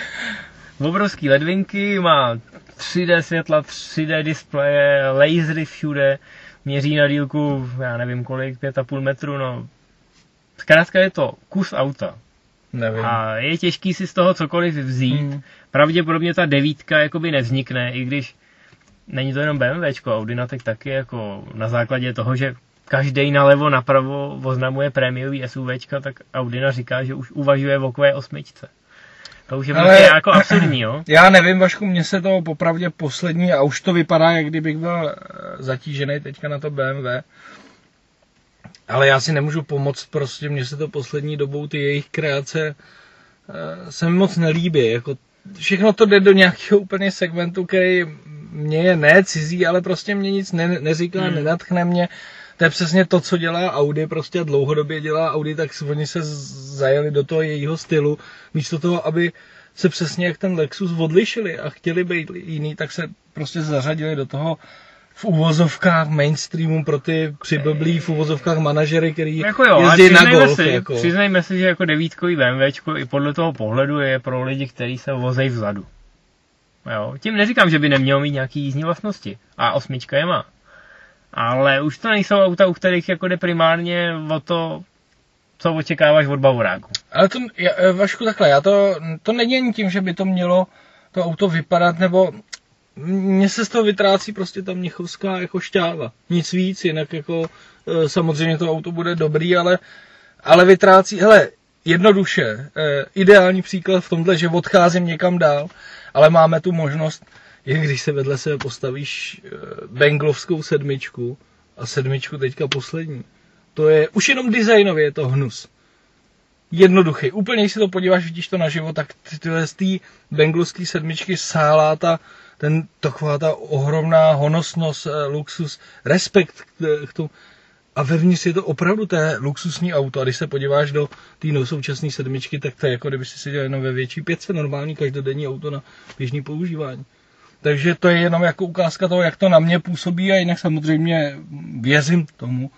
obrovský ledvinky, má 3D světla, 3D displeje, lasery všude, měří na dílku, já nevím kolik, 5,5 metru, no. Zkrátka je to kus auta. Nevím. A je těžký si z toho cokoliv vzít. Hmm. Pravděpodobně ta devítka jakoby nevznikne, i když není to jenom BMWčko, Audinatek taky jako na základě toho, že každý nalevo napravo oznamuje prémiový SUVčka, tak Audina říká, že už uvažuje o Q8. To už je Ale- prostě jako absurdní, jo? Já nevím, Vašku, mně se to popravdě poslední, a už to vypadá, jak kdybych byl eh, zatížený teďka na to BMW. Ale já si nemůžu pomoct, prostě mně se to poslední dobou, ty jejich kreace eh, se mi moc nelíbí. Jako všechno to jde do nějakého úplně segmentu, který mě je ne cizí, ale prostě mě nic ne, neříká, Hmm. nenatchne mě. To je přesně to, co dělá Audi, prostě dlouhodobě dělá Audi, tak oni se zajeli do toho jejího stylu, místo toho, aby se přesně jak ten Lexus odlišili a chtěli být jiný, tak se prostě zařadili do toho v uvozovkách mainstreamu pro ty přiblblý v uvozovkách manažery, který Jako jo, jezdí na přiznejme golf. si, jako. přiznejme si, že jako devítkový BMWčko i podle toho pohledu je pro lidi, kteří se vozejí vzadu. Jo, tím neříkám, že by nemělo mít nějaký jízdní vlastnosti. A osmička je má. Ale už to nejsou auta, u kterých jako jde primárně o to, co očekáváš od Bavoráku. Ale to, já, Vašku, takhle, já to, to není tím, že by to mělo to auto vypadat, nebo mně se z toho vytrácí prostě ta mnichovská jako šťáva. Nic víc, jinak jako eh, samozřejmě to auto bude dobrý, ale, ale vytrácí, hele, jednoduše, eh, ideální příklad v tomhle, že odcházím někam dál, ale máme tu možnost, je když se vedle sebe postavíš eh, Benglovskou sedmičku a sedmičku teďka poslední. To je, už jenom designově je to hnus jednoduchý. Úplně, když se to podíváš, vidíš to naživo, tak ty- tyhle z té benglovské sedmičky sálá ta, ten, taková ta ohromná honosnost, eh, luxus, respekt k, k tomu. A vevnitř je to opravdu té luxusní auto. A když se podíváš do té no současné sedmičky, tak to je jako kdyby si seděl jenom ve větší pětce, normální každodenní auto na běžný používání. Takže to je jenom jako ukázka toho, jak to na mě působí a jinak samozřejmě věřím tomu,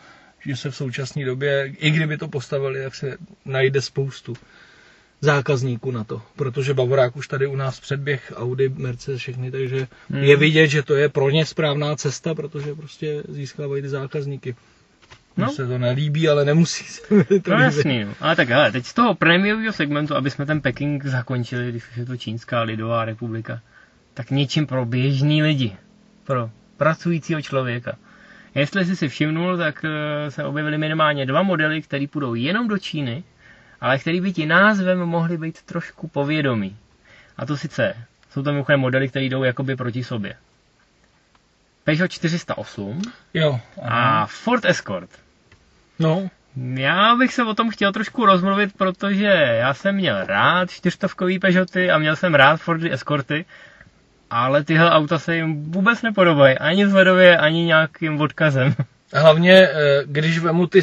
že se v současné době, i kdyby to postavili, tak se najde spoustu zákazníků na to, protože Bavorák už tady u nás předběh Audi, Mercedes, všechny, takže Hmm. je vidět, že to je pro ně správná cesta, protože prostě získávají ty zákazníky. Mně No. se to nelíbí, ale nemusí se to No líbit. jasný, no. Ale tak hele, teď z toho prémiového segmentu, aby jsme ten Peking zakončili, když už je to Čínská lidová republika, tak něčím pro běžný lidi, pro pracujícího člověka. Jestli jsi si všimnul, tak eh, se objevily minimálně dva modely, které půjdou jenom do Číny, ale který by ti názvem mohly být trošku povědomí. A to sice, jsou to mimochodem modely, které jdou jakoby proti sobě. Peugeot 408 Jo. aha. a Ford Escort. No, Já bych se o tom chtěl trošku rozmluvit, protože já jsem měl rád čtyřstovkový Peugeoty a měl jsem rád Fordy Escorty, ale tyhle auta se jim vůbec nepodobají, ani vzhledově, ani nějakým odkazem. Hlavně, eh, když vemu ty,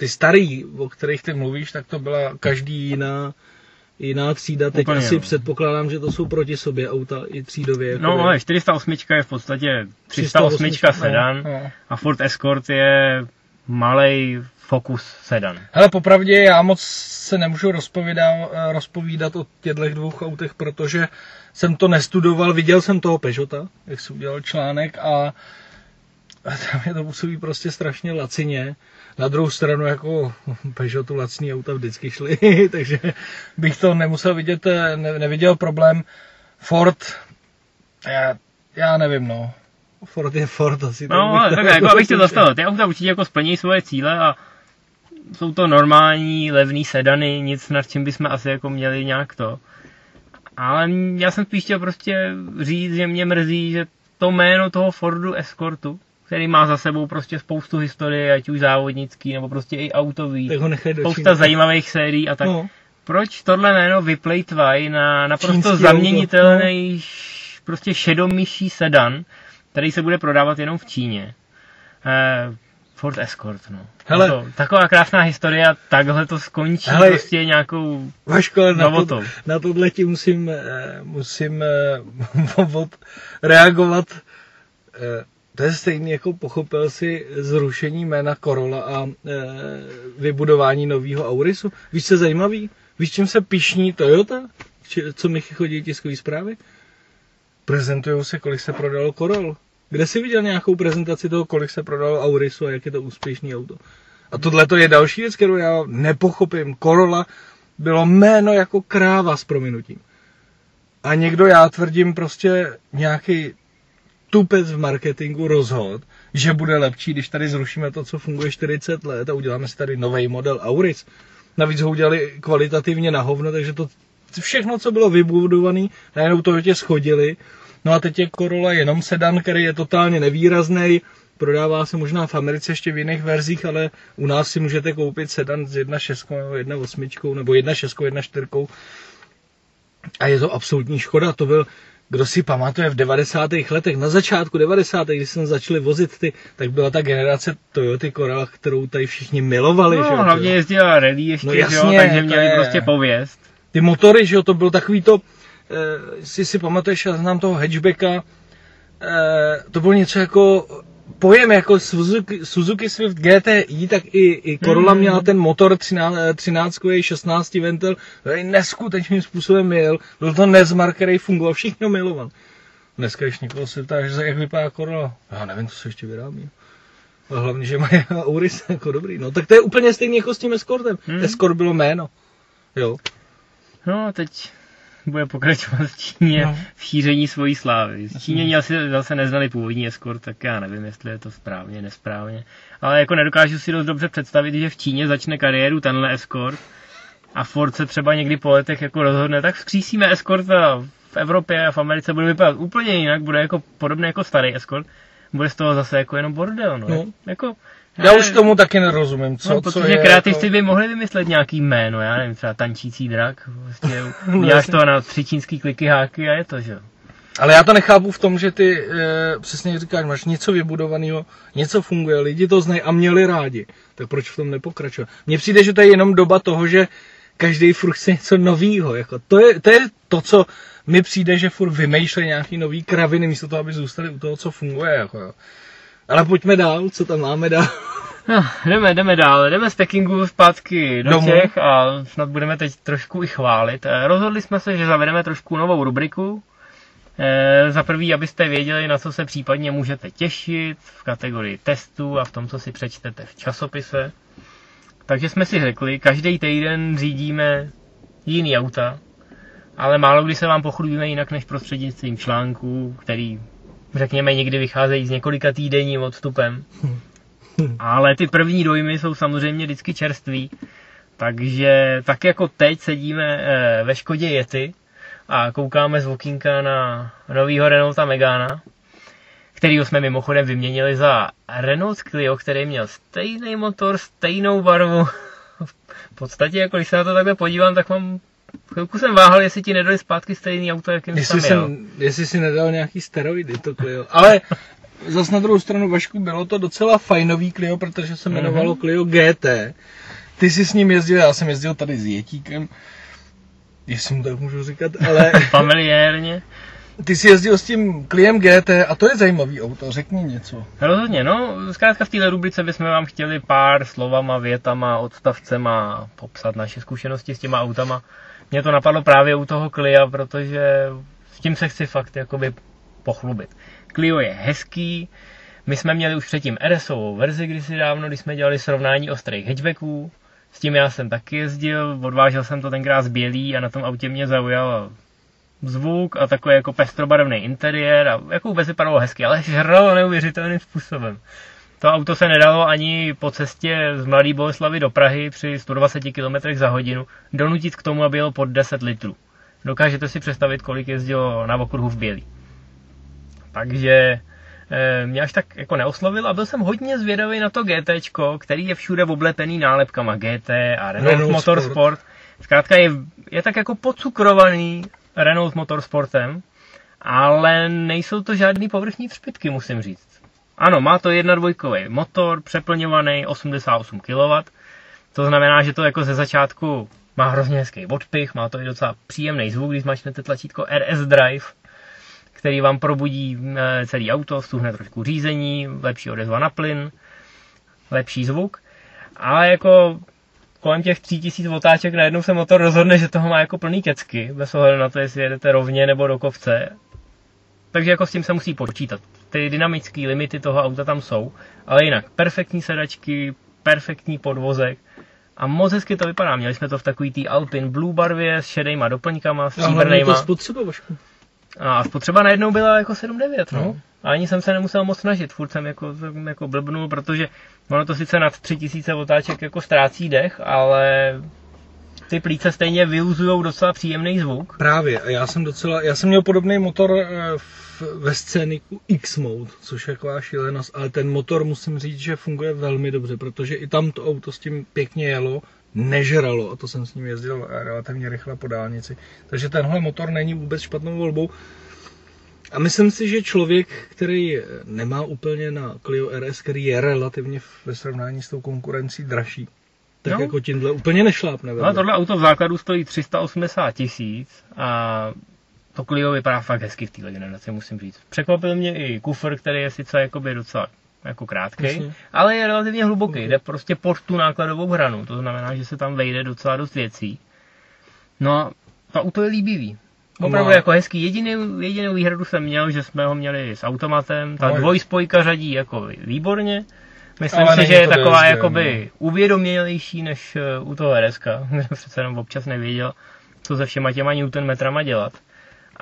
ty starý, o kterých ty mluvíš, tak to byla každý jiná, jiná třída. Teď Úplně, asi no. předpokládám, že to jsou proti sobě auta i třídově. No, jakoby. ale 408 je v podstatě 308 sedan No, no. a Ford Escort je malý Focus sedan. Hele, popravdě já moc se nemůžu rozpovídat, rozpovídat o těchto dvou autech, protože jsem to nestudoval, viděl jsem toho Peugeota, jak jsem udělal článek a, a tam je to působí prostě strašně lacině. Na druhou stranu jako Peugeotu lacný auta vždycky šly, takže bych to nemusel vidět, eh, ne, neviděl problém. Ford, já, já nevím no, Ford je Ford asi. tak No, to tak jako abych zkusil. zastavil, ty auta určitě jako splní svoje cíle a jsou to normální, levný sedany, nic nad čím bychom asi jako měli nějak to. Ale já jsem spíš chtěl prostě říct, že mě mrzí, že to jméno toho Fordu Escortu, který má za sebou prostě spoustu historie, ať už závodnický, nebo prostě i autový, Tak ho nechaj do spousta Číny. zajímavých sérií a tak. No. Proč tohle jméno vyplejtvaj na naprosto Čínský auto, zaměnitelný š- prostě šedomyší sedan, který se bude prodávat jenom v Číně. Eh, Ford Escort, no. Hele. To taková krásná historie a takhle to skončí Hele. prostě nějakou Vaško, na, to, na tohle ti musím, eh, musím eh, reagovat. To je stejný, jako pochopil si zrušení jména Corolla a e, vybudování nového Aurisu. Víš, co je zajímavý? Víš, čím se pišní Toyota? Či, co mi chodí tiskové zprávy? Prezentují se, kolik se prodalo Corolla. Kde jsi viděl nějakou prezentaci toho, kolik se prodalo Aurisu a jak je to úspěšný auto? A tohle to je další věc, kterou já nepochopím. Corolla bylo jméno jako kráva s prominutím. A někdo, já tvrdím, prostě nějaký tupec v marketingu rozhod, že bude lepší, když tady zrušíme to, co funguje 40 let a uděláme si tady nový model Auris. Navíc ho udělali kvalitativně na hovno, takže to všechno, co bylo vybudované, najednou to tě schodili. No a teď je Corolla jenom sedan, který je totálně nevýrazný, prodává se možná v Americe ještě v jiných verzích, ale u nás si můžete koupit sedan s 1.6 nebo 1.8 nebo 1.6, 1.4 a je to absolutní škoda. To byl, kdo si pamatuje v 90. letech, na začátku 90. když jsem začali vozit ty, tak byla ta generace Toyota Corolla, kterou tady všichni milovali. No, že? hlavně jezdila rally ještě, no, jasně, že jo, takže měli je... prostě pověst. Ty motory, že jo, to byl takový to, eh, si si pamatuješ, já znám toho hatchbacka, eh, to bylo něco jako pojem jako Suzuki, Suzuki Swift GTI, tak i, i Corolla mm. měla ten motor 13, 13 16 ventil, který neskutečným způsobem jel. Byl to Nezmar, který fungoval, všichni miloval. Dneska, když někoho se ptá, že jak vypadá Corolla, já nevím, co se ještě vyrábí. Ale hlavně, že mají Auris jako dobrý. No tak to je úplně stejný jako s tím Escortem. Hmm. Escort bylo jméno. Jo. No, teď bude pokračovat v Číně no. v šíření svojí slávy. V Číně asi zase neznali původní eskort, tak já nevím, jestli je to správně, nesprávně. Ale jako nedokážu si dost dobře představit, že v Číně začne kariéru tenhle eskort a Ford se třeba někdy po letech jako rozhodne, tak vzkřísíme eskort a v Evropě a v Americe bude vypadat úplně jinak, bude jako podobný jako starý eskort. Bude z toho zase jako jenom bordel, no. no. Jako, já už tomu taky nerozumím, co, no, protože co kreativci jako... by mohli vymyslet nějaký jméno, já nevím, třeba tančící drak, prostě no, uděláš to na tři čínský kliky háky a je to, že ale já to nechápu v tom, že ty e, přesně říkáš, máš něco vybudovaného, něco funguje, lidi to znají a měli rádi. Tak proč v tom nepokračovat? Mně přijde, že to je jenom doba toho, že každý furt chce něco novýho. Jako to, je, to je to, co mi přijde, že furt vymýšlí nějaký nový kraviny, místo toho, aby zůstali u toho, co funguje. Jako, jo. Ale pojďme dál, co tam máme dál. No, jdeme, jdeme dál, jdeme z Pekingu zpátky do Domů. Čech a snad budeme teď trošku i chválit. Eh, rozhodli jsme se, že zavedeme trošku novou rubriku. E, za prvý, abyste věděli, na co se případně můžete těšit v kategorii testů a v tom, co si přečtete v časopise. Takže jsme si řekli, každý týden řídíme jiný auta, ale málo kdy se vám pochlubíme jinak než prostřednictvím článků, který řekněme, někdy vycházejí s několika týdenním odstupem. Ale ty první dojmy jsou samozřejmě vždycky čerství. Takže tak jako teď sedíme eh, ve Škodě Yeti a koukáme z okýnka na novýho Renaulta Megana, kterýho jsme mimochodem vyměnili za Renault Clio, který měl stejný motor, stejnou barvu. v podstatě, jako když se na to takhle podívám, tak mám Chvilku jsem váhal, jestli ti nedali zpátky stejný auto, jakým jestli jsem, jsem Jestli si nedal nějaký steroidy, to Clio. Ale zas na druhou stranu, Vašku, bylo to docela fajnový Clio, protože se jmenovalo mm-hmm. Clio GT. Ty jsi s ním jezdil, já jsem jezdil tady s Jetíkem, jestli mu tak můžu říkat, ale... Familiérně. Ty jsi jezdil s tím Cliem GT a to je zajímavý auto, řekni něco. Rozhodně, no, zkrátka v této rubrice bychom vám chtěli pár slovama, větama, odstavcema popsat naše zkušenosti s těma autama mě to napadlo právě u toho Clia, protože s tím se chci fakt jakoby pochlubit. Clio je hezký, my jsme měli už předtím RSovou verzi kdysi dávno, když jsme dělali srovnání ostrých hatchbacků, s tím já jsem taky jezdil, odvážel jsem to tenkrát z bělý a na tom autě mě zaujal zvuk a takový jako pestrobarevný interiér a jako vůbec vypadalo hezky, ale žralo neuvěřitelným způsobem. To auto se nedalo ani po cestě z Mladé Boleslavy do Prahy při 120 km za hodinu donutit k tomu, aby jel pod 10 litrů. Dokážete si představit, kolik jezdilo na okruhu v Bělý. Takže e, mě až tak jako neoslovil a byl jsem hodně zvědavý na to GT, který je všude oblepený nálepkama GT a Renault, Renault Motorsport. Sport. Zkrátka je, je tak jako pocukrovaný Renault Motorsportem, ale nejsou to žádný povrchní třpitky, musím říct. Ano, má to dvojkový motor, přeplňovaný 88 kW, to znamená, že to jako ze začátku má hrozně hezký odpich, má to i docela příjemný zvuk, když zmačnete tlačítko RS Drive, který vám probudí eh, celý auto, stuhne trošku řízení, lepší odezva na plyn, lepší zvuk. Ale jako kolem těch 3000 otáček najednou se motor rozhodne, že toho má jako plný kecky, bez ohledu na to, jestli jedete rovně nebo do kovce. Takže jako s tím se musí počítat. Ty dynamické limity toho auta tam jsou, ale jinak perfektní sedačky, perfektní podvozek a moc hezky to vypadá. Měli jsme to v takový tý Alpin Blue barvě s šedejma doplňkama, stříbrnejma. spotřeba, Vašku. A spotřeba najednou byla jako 7,9, no. no. A ani jsem se nemusel moc snažit, furt jsem jako, jako blbnul, protože ono to sice nad 3000 otáček jako ztrácí dech, ale ty plíce stejně vyuzují docela příjemný zvuk. Právě, a já jsem docela, já jsem měl podobný motor eh, v, ve scéniku X-Mode, což je taková šílenost, ale ten motor musím říct, že funguje velmi dobře, protože i tam to auto s tím pěkně jelo, nežralo a to jsem s ním jezdil relativně rychle po dálnici. Takže tenhle motor není vůbec špatnou volbou. A myslím si, že člověk, který nemá úplně na Clio RS, který je relativně ve srovnání s tou konkurencí dražší, tak no. jako tímhle úplně nešlápne. No, tohle auto v základu stojí 380 tisíc a to Clio vypadá fakt hezky v téhle generaci, musím říct. Překvapil mě i kufr, který je sice jakoby docela jako krátký, ale je relativně hluboký, jde prostě pod tu nákladovou hranu, to znamená, že se tam vejde docela dost věcí. No a to auto je líbivý. Opravdu jako hezký. Jediný, jedinou výhradu jsem měl, že jsme ho měli s automatem. Ta no, dvojspojka řadí jako výborně. Myslím ale si, že je taková jezdě, jakoby no. uvědomělejší než eh, u toho RSK, kde přece jenom občas nevěděl, co se všema těma Newton metrama dělat.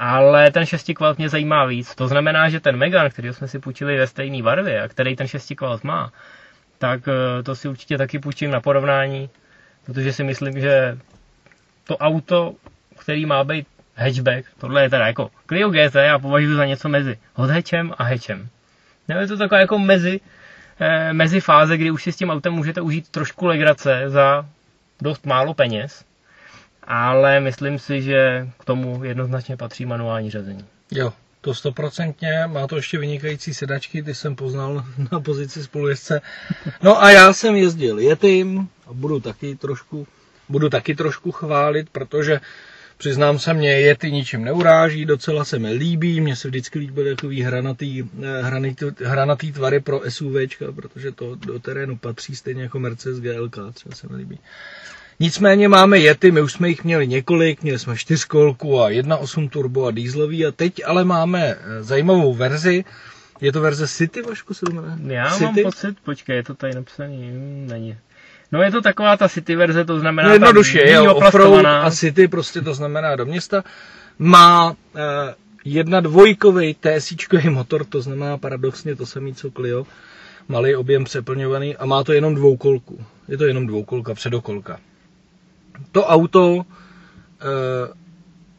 Ale ten 6 kvalt mě zajímá víc. To znamená, že ten Megan, který jsme si půjčili ve stejné barvě a který ten 6 kvalt má, tak eh, to si určitě taky půjčím na porovnání, protože si myslím, že to auto, který má být hatchback, tohle je teda jako Clio GT, já považuji za něco mezi hot hatchem a hatchem. Nebo je to taková jako mezi, eh, mezi fáze, kdy už si s tím autem můžete užít trošku legrace za dost málo peněz, ale myslím si, že k tomu jednoznačně patří manuální řazení. Jo, to stoprocentně, má to ještě vynikající sedačky, ty jsem poznal na pozici spolujezdce. No a já jsem jezdil Yetim a budu taky trošku, budu taky trošku chválit, protože Přiznám se, mě je ty ničím neuráží, docela se mi líbí, mně se vždycky líbily takový hranatý, eh, hranatý, hranatý tvary pro SUVčka, protože to do terénu patří stejně jako Mercedes GLK, třeba se mi líbí. Nicméně máme jety, my už jsme jich měli několik, měli jsme čtyřkolku a 1.8 turbo a dieselový a teď ale máme eh, zajímavou verzi, je to verze City, Vašku se jmenuje? Já City? mám pocit, počkej, je to tady napsaný, není. No je to taková ta City verze, to znamená... No jednoduše, je offroad a City, prostě to znamená do města. Má eh, jedna dvojkový TSI motor, to znamená paradoxně to samé co Clio. Malý objem přeplňovaný a má to jenom dvoukolku. Je to jenom dvoukolka, předokolka. To auto eh,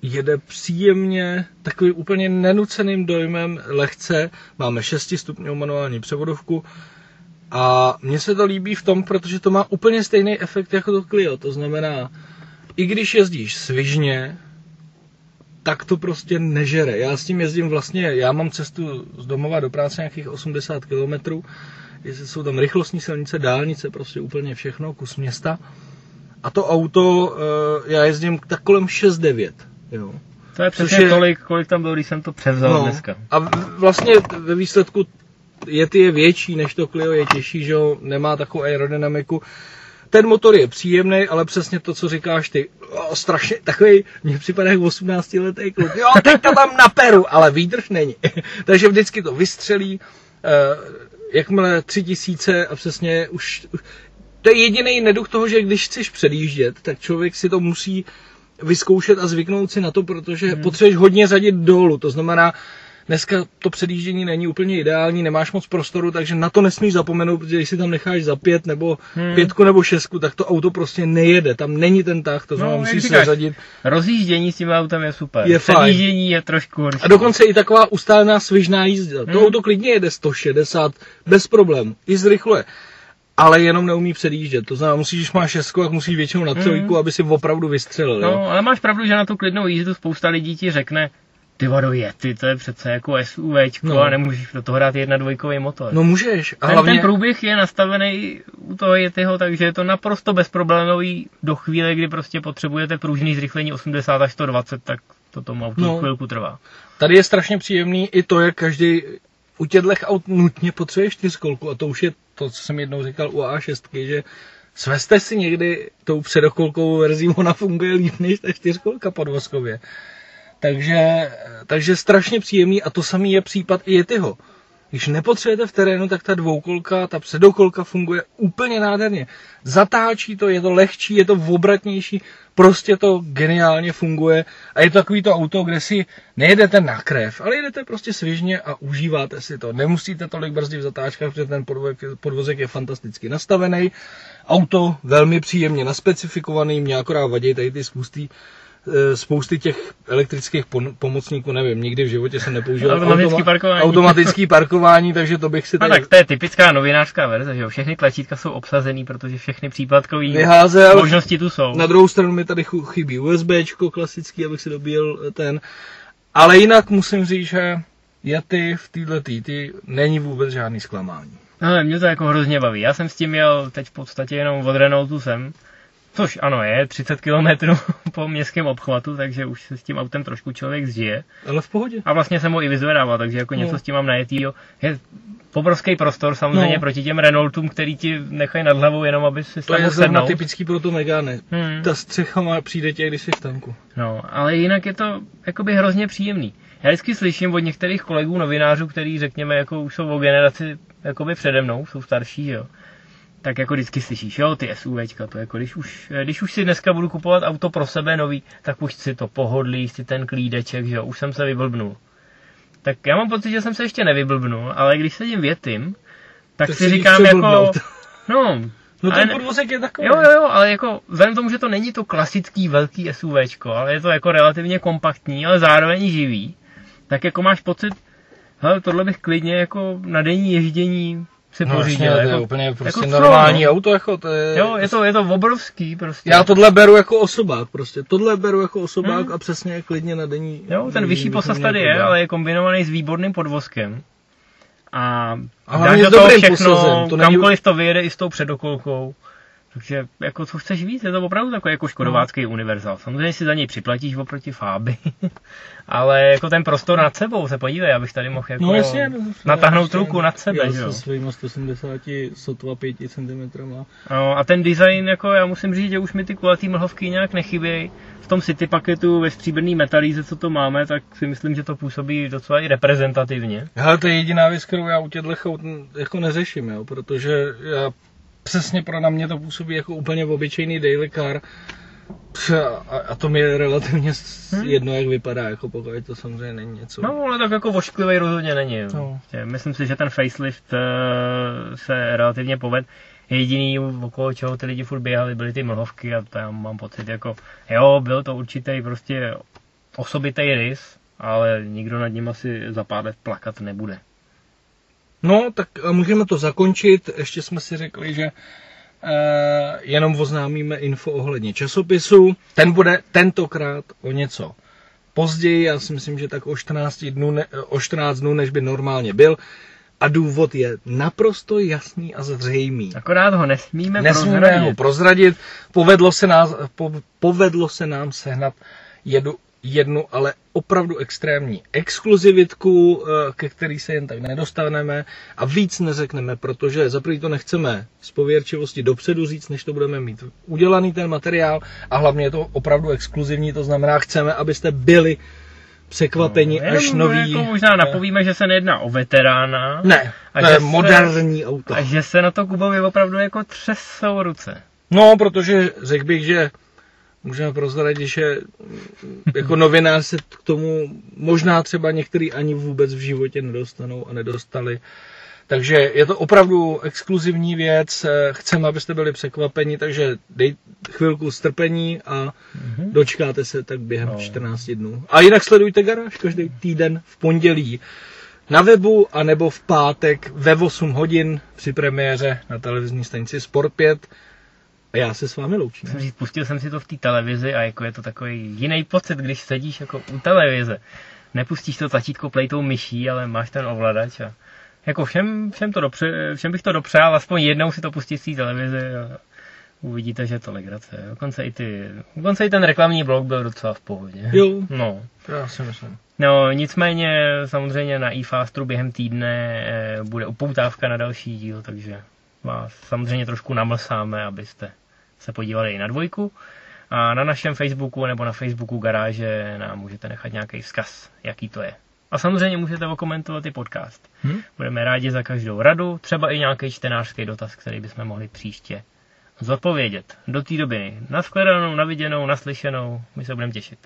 jede příjemně, takový úplně nenuceným dojmem, lehce. Máme 6 stupňů manuální převodovku, a mně se to líbí v tom, protože to má úplně stejný efekt jako to Clio. To znamená, i když jezdíš svižně, tak to prostě nežere. Já s tím jezdím vlastně, já mám cestu z domova do práce nějakých 80 km, jsou tam rychlostní silnice, dálnice, prostě úplně všechno, kus města. A to auto, eh, já jezdím tak kolem 6-9, jo. To je přesně je... tolik, kolik tam bylo, když jsem to převzal no, dneska. A vlastně ve výsledku Yeti je větší než to Clio, je těžší, že jo, nemá takovou aerodynamiku. Ten motor je příjemný, ale přesně to, co říkáš ty, o, strašně takový, mně připadá jak 18 letý kluk. Jo, teď to tam naperu, ale výdrž není. Takže vždycky to vystřelí, uh, jakmile tři tisíce a přesně už, to je jediný neduch toho, že když chceš předjíždět, tak člověk si to musí vyzkoušet a zvyknout si na to, protože hmm. potřebuješ hodně řadit dolů. To znamená, Dneska to předjíždění není úplně ideální, nemáš moc prostoru, takže na to nesmíš zapomenout, protože když si tam necháš za pět nebo hmm. pětku nebo šestku, tak to auto prostě nejede. Tam není ten tah, to znamená, no, musíš se zařadit. Rozjíždění s tím autem je super. Je Předjíždění fajn. je trošku horší. A dokonce i taková ustálená svižná jízda. Hmm. To auto klidně jede 160 bez problémů. I zrychluje ale jenom neumí předjíždět. To znamená, musíš, když máš šestku, tak musíš většinou na trojku, mm. aby si opravdu vystřelil. No, jo? ale máš pravdu, že na tu klidnou jízdu spousta lidí ti řekne, ty vado Yeti, to je přece jako SUVčko no. a nemůžeš do toho dát jedna dvojkový motor. No můžeš. A ten, hlavně... ten průběh je nastavený u toho Yetiho, takže je to naprosto bezproblémový do chvíle, kdy prostě potřebujete pružný zrychlení 80 až 120, tak To tomu autu No. chvilku trvá. Tady je strašně příjemný i to, jak každý u těchto aut nutně potřebuje čtyřkolku a to už je to, co jsem jednou říkal u A6, že svezte si někdy tou předokolkovou verzí, ona funguje líp než ta čtyřkolka podvozkově. Takže, takže strašně příjemný a to samý je případ i Yetiho. Když nepotřebujete v terénu, tak ta dvoukolka, ta předokolka funguje úplně nádherně. Zatáčí to, je to lehčí, je to obratnější, prostě to geniálně funguje a je to takový to auto, kde si nejedete na krev, ale jedete prostě svižně a užíváte si to. Nemusíte tolik brzdit v zatáčkách, protože ten podvozek, je fantasticky nastavený. Auto velmi příjemně naspecifikovaný, mě akorát vadí tady ty spusty eh, spousty těch elektrických pomocníků, nevím, nikdy v životě jsem nepoužil Automatický parkování. automatický parkování, takže to bych si No tady tak to je typická novinářská verze, že jo? Všechny tlačítka jsou obsazený, protože všechny případkové vyházel. možnosti tu jsou. Na druhou stranu mi tady chybí USBčko klasický, abych si dobíjel eh, ten. Ale jinak musím říct, že Yeti v této ty není vůbec žádný zklamání. Ale mě to jako hrozně baví. Já jsem s tím jel teď v podstatě jenom od Renaultu sem, což ano je, 30 km po městském obchvatu, takže už se s tím autem trošku člověk zžije. Ale v pohodě. A vlastně jsem ho i vyzvedával, takže jako No. něco s tím mám najetýho. Je obrovský prostor samozřejmě No. proti těm Renaultům, který ti nechají nad hlavou jenom, aby si To je zrovna typický pro to Megane. Hmm. Ta střecha má přijde tě, když jsi v tanku. No, ale jinak je to jakoby hrozně příjemný. Já vždycky slyším od některých kolegů novinářů, kteří řekněme, jako už jsou o generaci jakoby přede mnou, jsou starší, jo. Tak jako vždycky slyšíš, jo, ty SUVčka, to jako když už, když už si dneska budu kupovat auto pro sebe nový, tak už si to pohodlí, si ten klídeček, že jo, už jsem se vyblbnul. Tak já mám pocit, že jsem se ještě nevyblbnul, ale když sedím větým, tak, Tak si říkám jako, přeblbnout. no, No ten podvozek je takový. Jo, jo, jo, ale jako vzhledem k tomu, že to není to klasický velký SUVčko, ale je to jako relativně kompaktní, ale zároveň živý, tak jako máš pocit, hele, tohle bych klidně jako na denní ježdění si No, pořídil. jasně, to je jako, úplně prostě jako normální no. auto, jako to je... Jo, je to, je to obrovský prostě. Já tohle beru jako osobák prostě. Tohle beru jako osobák Hmm. a přesně klidně na denní... Jo, ten vyšší posaz tady je, ale je kombinovaný s výborným podvozkem. A, A dáš do toho všechno, posazem, to není- kamkoliv to vyjede i s tou předokolkou. Takže jako co chceš víc, je to opravdu takový jako škodovácký No. univerzál. Samozřejmě si za něj připlatíš oproti Fáby, ale jako ten prostor nad sebou, se podívej, abych tady mohl jako No jasně. No, natáhnout ještě ruku nad sebe, já. Se svýma 170 sotva 5 cm. No, a ten design, jako já musím říct, že už mi ty kulatý mlhovky nějak nechybějí. V tom City paketu ve stříbrný metalíze, co to máme, tak si myslím, že to působí docela i reprezentativně. Hele, to je jediná věc, kterou já u těchto jako neřeším, jo, protože já přesně pro na mě to působí jako úplně obyčejný daily car. A, a to mi je relativně Hmm. jedno, jak vypadá, jako pokud to samozřejmě není něco. No, ale tak jako vošklivý rozhodně není. Jo. No. Myslím si, že ten facelift eh, se relativně poved. Jediný, okolo čeho ty lidi furt běhali, byly ty mlhovky a já mám pocit jako, jo, byl to určitý prostě osobitý rys, ale nikdo nad ním asi za pár let plakat nebude. No, tak a můžeme to zakončit. Ještě jsme si řekli, že eh, jenom oznámíme info ohledně časopisu. Ten bude tentokrát o něco později, já si myslím, že tak o 14 dnů, ne, o 14 dnů, než by normálně byl. A důvod je naprosto jasný a zřejmý. Akorát ho nesmíme, Nesmíme prozradit. ho prozradit. Povedlo se, nás, po, povedlo se nám sehnat jedu, jednu, ale opravdu extrémní exkluzivitku, eh, ke který se jen tak nedostaneme a víc neřekneme, protože za to nechceme z pověrčivosti dopředu říct, než to budeme mít udělaný ten materiál a hlavně je to opravdu exkluzivní, to znamená, chceme, abyste byli překvapeni, No, až jenom nový... Jako možná napovíme, že se nejedná o veterána. Ne, A to že je se- moderní auto. A že se na to Kubovi opravdu jako třesou ruce. No, protože řekl bych, že můžeme prozradit, že jako novinář se k tomu možná třeba některý ani vůbec v životě nedostanou a nedostali. Takže je to opravdu exkluzivní věc, chceme, abyste byli překvapeni, takže dej chvilku strpení a dočkáte se tak během No. 14 dnů. A jinak sledujte garáž každý týden v pondělí na webu a nebo v pátek ve 8 hodin při premiéře na televizní stanici Sport 5. A já se s vámi loučím. Musím říct, pustil jsem si to v té televizi a jako je to takový jiný pocit, když sedíš jako u televize. Nepustíš to tlačítko play tou myší, ale máš ten ovladač a jako všem, všem, to dopře, všem bych to dopřál, aspoň jednou si to pustit z té televize a Uvidíte, že je to legrace. Dokonce i, ty, dokonce i ten reklamní blok byl docela v pohodě. Jo. No. Já si myslím. No, nicméně samozřejmě na eFastru během týdne eh, bude upoutávka na další díl, takže vás samozřejmě trošku namlsáme, abyste se podívali i na dvojku. A na našem Facebooku nebo na Facebooku garáže nám můžete nechat nějaký vzkaz, jaký to je. A samozřejmě můžete okomentovat i podcast. Hm? Budeme rádi za každou radu, třeba i nějaký čtenářský dotaz, který bychom mohli příště zodpovědět. Do té doby nashledanou, naviděnou, naslyšenou, my se budeme těšit.